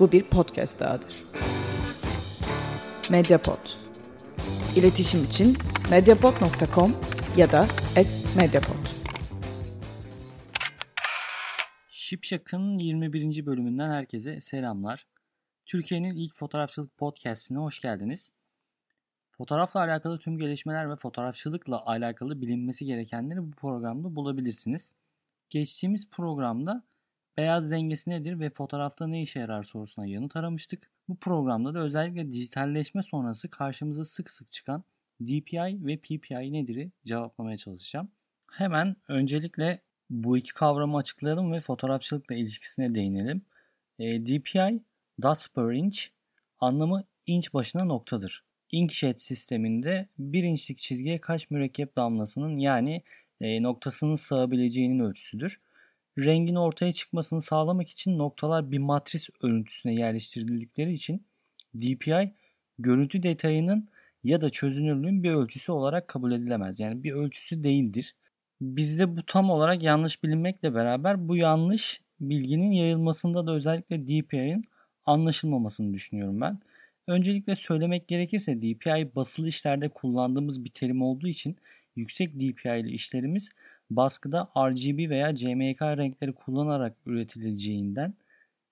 Bu bir podcast dahadır. Mediapod. İletişim için mediapod.com ya da @mediapod. Şipşak'ın 21. bölümünden herkese selamlar. Türkiye'nin ilk fotoğrafçılık podcastine hoş geldiniz. Fotoğrafla alakalı tüm gelişmeler ve fotoğrafçılıkla alakalı bilinmesi gerekenleri bu programda bulabilirsiniz. Geçtiğimiz programda beyaz dengesi nedir ve fotoğrafta ne işe yarar sorusuna yanıt aramıştık. Bu programda da özellikle dijitalleşme sonrası karşımıza sık sık çıkan DPI ve PPI nedir'i cevaplamaya çalışacağım. Hemen öncelikle bu iki kavramı açıklayalım ve fotoğrafçılıkla ilişkisine değinelim. E, DPI, dots per inch, anlamı inç başına noktadır. Inkjet sisteminde bir inçlik çizgiye kaç mürekkep damlasının yani e, noktasının sığabileceğinin ölçüsüdür. Rengin ortaya çıkmasını sağlamak için noktalar bir matris örüntüsüne yerleştirildikleri için DPI görüntü detayının ya da çözünürlüğün bir ölçüsü olarak kabul edilemez. Yani bir ölçüsü değildir. Bizde bu tam olarak yanlış bilinmekle beraber bu yanlış bilginin yayılmasında da özellikle DPI'nin anlaşılmamasını düşünüyorum ben. Öncelikle söylemek gerekirse DPI basılı işlerde kullandığımız bir terim olduğu için yüksek DPI ile işlerimiz baskıda RGB veya CMYK renkleri kullanarak üretileceğinden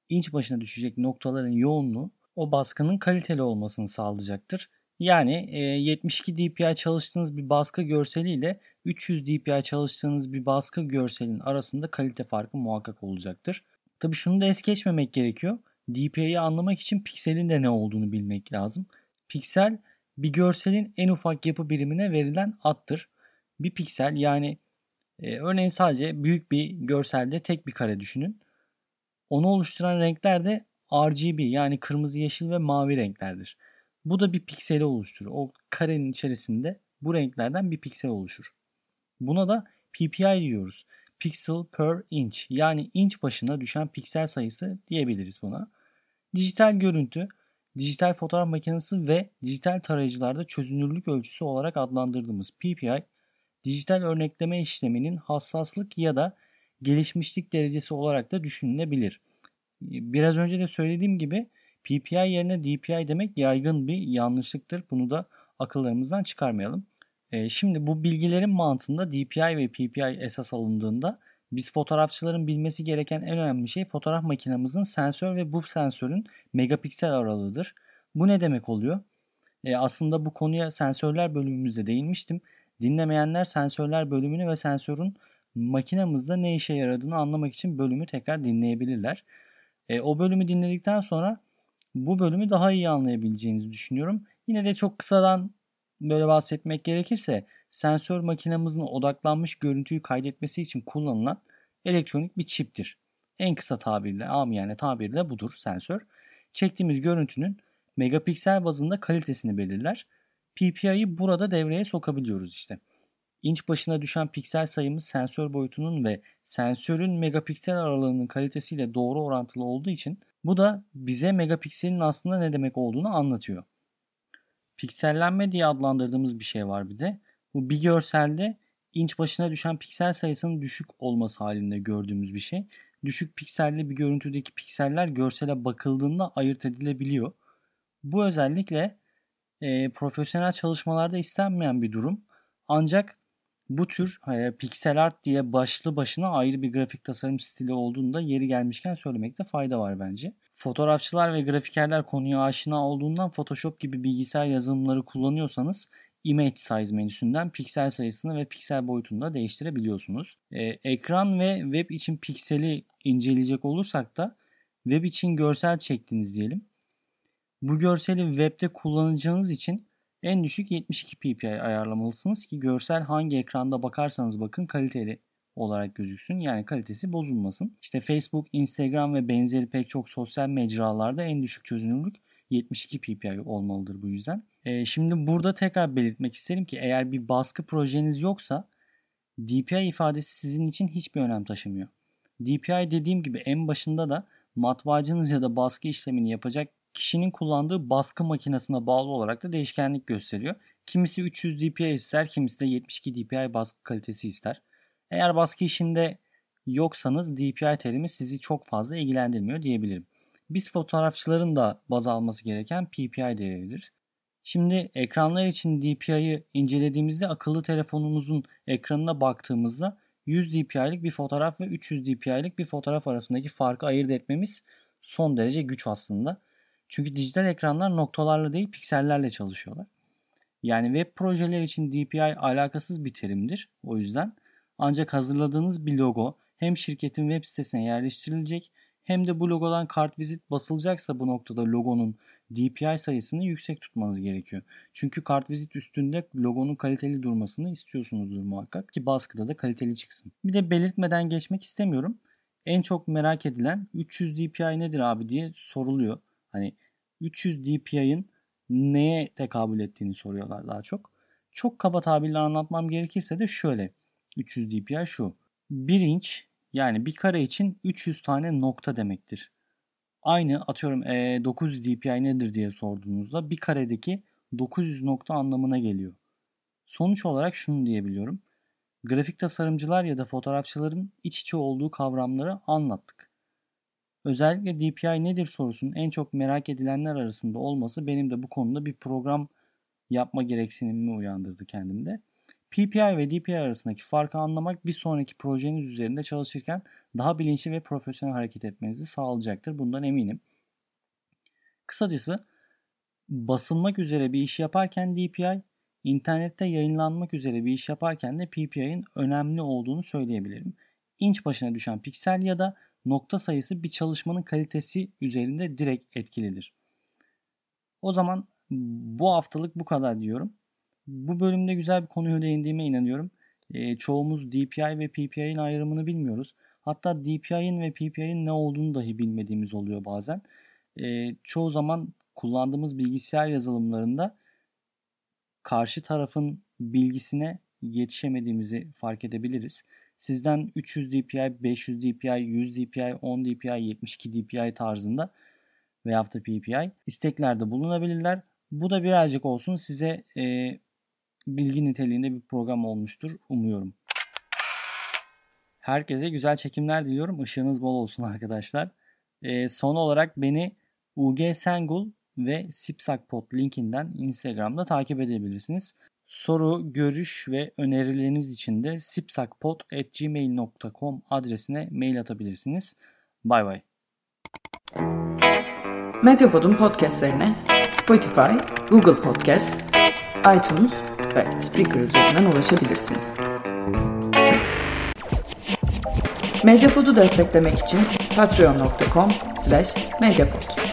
inç başına düşecek noktaların yoğunluğu o baskının kaliteli olmasını sağlayacaktır. Yani 72 e, DPI çalıştığınız bir baskı görseliyle 300 DPI çalıştığınız bir baskı görselin arasında kalite farkı muhakkak olacaktır. Tabi şunu da es geçmemek gerekiyor. DPI'yi anlamak için pikselin de ne olduğunu bilmek lazım. Piksel bir görselin en ufak yapı birimine verilen addır. Bir piksel yani e, örneğin sadece büyük bir görselde tek bir kare düşünün. Onu oluşturan renkler de RGB yani kırmızı, yeşil ve mavi renklerdir. Bu da bir pikseli oluşturur. O karenin içerisinde bu renklerden bir piksel oluşur. Buna da PPI diyoruz. Pixel per inch yani inç başına düşen piksel sayısı diyebiliriz buna. Dijital görüntü, dijital fotoğraf makinesi ve dijital tarayıcılarda çözünürlük ölçüsü olarak adlandırdığımız PPI, dijital örnekleme işleminin hassaslık ya da gelişmişlik derecesi olarak da düşünülebilir. Biraz önce de söylediğim gibi PPI yerine DPI demek yaygın bir yanlışlıktır. Bunu da akıllarımızdan çıkarmayalım. E, şimdi bu bilgilerin mantığında DPI ve PPI esas alındığında biz fotoğrafçıların bilmesi gereken en önemli şey fotoğraf makinemizin sensör ve bu sensörün megapiksel aralığıdır. Bu ne demek oluyor? E, aslında bu konuya sensörler bölümümüzde değinmiştim. Dinlemeyenler sensörler bölümünü ve sensörün makinemizde ne işe yaradığını anlamak için bölümü tekrar dinleyebilirler. E, o bölümü dinledikten sonra bu bölümü daha iyi anlayabileceğinizi düşünüyorum. Yine de çok kısadan böyle bahsetmek gerekirse sensör makinemizin odaklanmış görüntüyü kaydetmesi için kullanılan elektronik bir çiptir. En kısa tabirle, amiyane tabirle budur sensör. Çektiğimiz görüntünün megapiksel bazında kalitesini belirler. PPI'yi burada devreye sokabiliyoruz işte. İnç başına düşen piksel sayımız sensör boyutunun ve sensörün megapiksel aralığının kalitesiyle doğru orantılı olduğu için bu da bize megapikselin aslında ne demek olduğunu anlatıyor. Piksellenme diye adlandırdığımız bir şey var bir de. Bu bir görselde inç başına düşen piksel sayısının düşük olması halinde gördüğümüz bir şey. Düşük pikselli bir görüntüdeki pikseller görsele bakıldığında ayırt edilebiliyor. Bu özellikle e, profesyonel çalışmalarda istenmeyen bir durum. Ancak bu tür e, pixel art diye başlı başına ayrı bir grafik tasarım stili olduğunda yeri gelmişken söylemekte fayda var bence. Fotoğrafçılar ve grafikerler konuya aşina olduğundan Photoshop gibi bilgisayar yazılımları kullanıyorsanız Image Size menüsünden piksel sayısını ve piksel boyutunu da değiştirebiliyorsunuz. Ee, ekran ve web için pikseli inceleyecek olursak da web için görsel çektiniz diyelim. Bu görseli webde kullanacağınız için en düşük 72 ppi ayarlamalısınız ki görsel hangi ekranda bakarsanız bakın kaliteli olarak gözüksün. Yani kalitesi bozulmasın. İşte Facebook, Instagram ve benzeri pek çok sosyal mecralarda en düşük çözünürlük 72 ppi olmalıdır bu yüzden. Ee, şimdi burada tekrar belirtmek isterim ki eğer bir baskı projeniz yoksa DPI ifadesi sizin için hiçbir önem taşımıyor. DPI dediğim gibi en başında da matbaacınız ya da baskı işlemini yapacak kişinin kullandığı baskı makinesine bağlı olarak da değişkenlik gösteriyor. Kimisi 300 dpi ister, kimisi de 72 dpi baskı kalitesi ister. Eğer baskı işinde yoksanız DPI terimi sizi çok fazla ilgilendirmiyor diyebilirim. biz fotoğrafçıların da baz alması gereken PPI değeridir. Şimdi ekranlar için DPI'yi incelediğimizde akıllı telefonumuzun ekranına baktığımızda 100 dpi'lik bir fotoğraf ve 300 dpi'lik bir fotoğraf arasındaki farkı ayırt etmemiz son derece güç aslında. Çünkü dijital ekranlar noktalarla değil piksellerle çalışıyorlar. Yani web projeler için DPI alakasız bir terimdir o yüzden. Ancak hazırladığınız bir logo hem şirketin web sitesine yerleştirilecek hem de bu logodan kartvizit basılacaksa bu noktada logonun DPI sayısını yüksek tutmanız gerekiyor. Çünkü kartvizit üstünde logonun kaliteli durmasını istiyorsunuzdur muhakkak ki baskıda da kaliteli çıksın. Bir de belirtmeden geçmek istemiyorum. En çok merak edilen 300 DPI nedir abi diye soruluyor. Hani 300 DPI'ın neye tekabül ettiğini soruyorlar daha çok. Çok kaba tabirle anlatmam gerekirse de şöyle. 300 DPI şu. 1 inç yani bir kare için 300 tane nokta demektir. Aynı atıyorum e, 900 dpi nedir diye sorduğunuzda bir karedeki 900 nokta anlamına geliyor. Sonuç olarak şunu diyebiliyorum. Grafik tasarımcılar ya da fotoğrafçıların iç içe olduğu kavramları anlattık. Özellikle DPI nedir sorusunun en çok merak edilenler arasında olması benim de bu konuda bir program yapma gereksinimimi uyandırdı kendimde. PPI ve DPI arasındaki farkı anlamak bir sonraki projeniz üzerinde çalışırken daha bilinçli ve profesyonel hareket etmenizi sağlayacaktır. Bundan eminim. Kısacası basılmak üzere bir iş yaparken DPI, internette yayınlanmak üzere bir iş yaparken de PPI'nin önemli olduğunu söyleyebilirim. İnç başına düşen piksel ya da nokta sayısı bir çalışmanın kalitesi üzerinde direkt etkilidir. O zaman bu haftalık bu kadar diyorum. Bu bölümde güzel bir konuya değindiğime inanıyorum. E, çoğumuz DPI ve PPI'nin ayrımını bilmiyoruz. Hatta DPI'nin ve PPI'nin ne olduğunu dahi bilmediğimiz oluyor bazen. E, çoğu zaman kullandığımız bilgisayar yazılımlarında karşı tarafın bilgisine yetişemediğimizi fark edebiliriz. Sizden 300 DPI, 500 DPI, 100 DPI, 10 DPI, 72 DPI tarzında veyahut da PPI isteklerde bulunabilirler. Bu da birazcık olsun size e, bilgi niteliğinde bir program olmuştur umuyorum. Herkese güzel çekimler diliyorum. Işığınız bol olsun arkadaşlar. E, son olarak beni UG Sengul ve Sipsakpot linkinden Instagram'da takip edebilirsiniz. Soru, görüş ve önerileriniz için de sipsakpot.gmail.com adresine mail atabilirsiniz. Bay bay. Medyapod'un podcastlerine Spotify, Google Podcast, iTunes ve Spreaker üzerinden ulaşabilirsiniz. Medyapod'u desteklemek için patreon.com slash medyapod.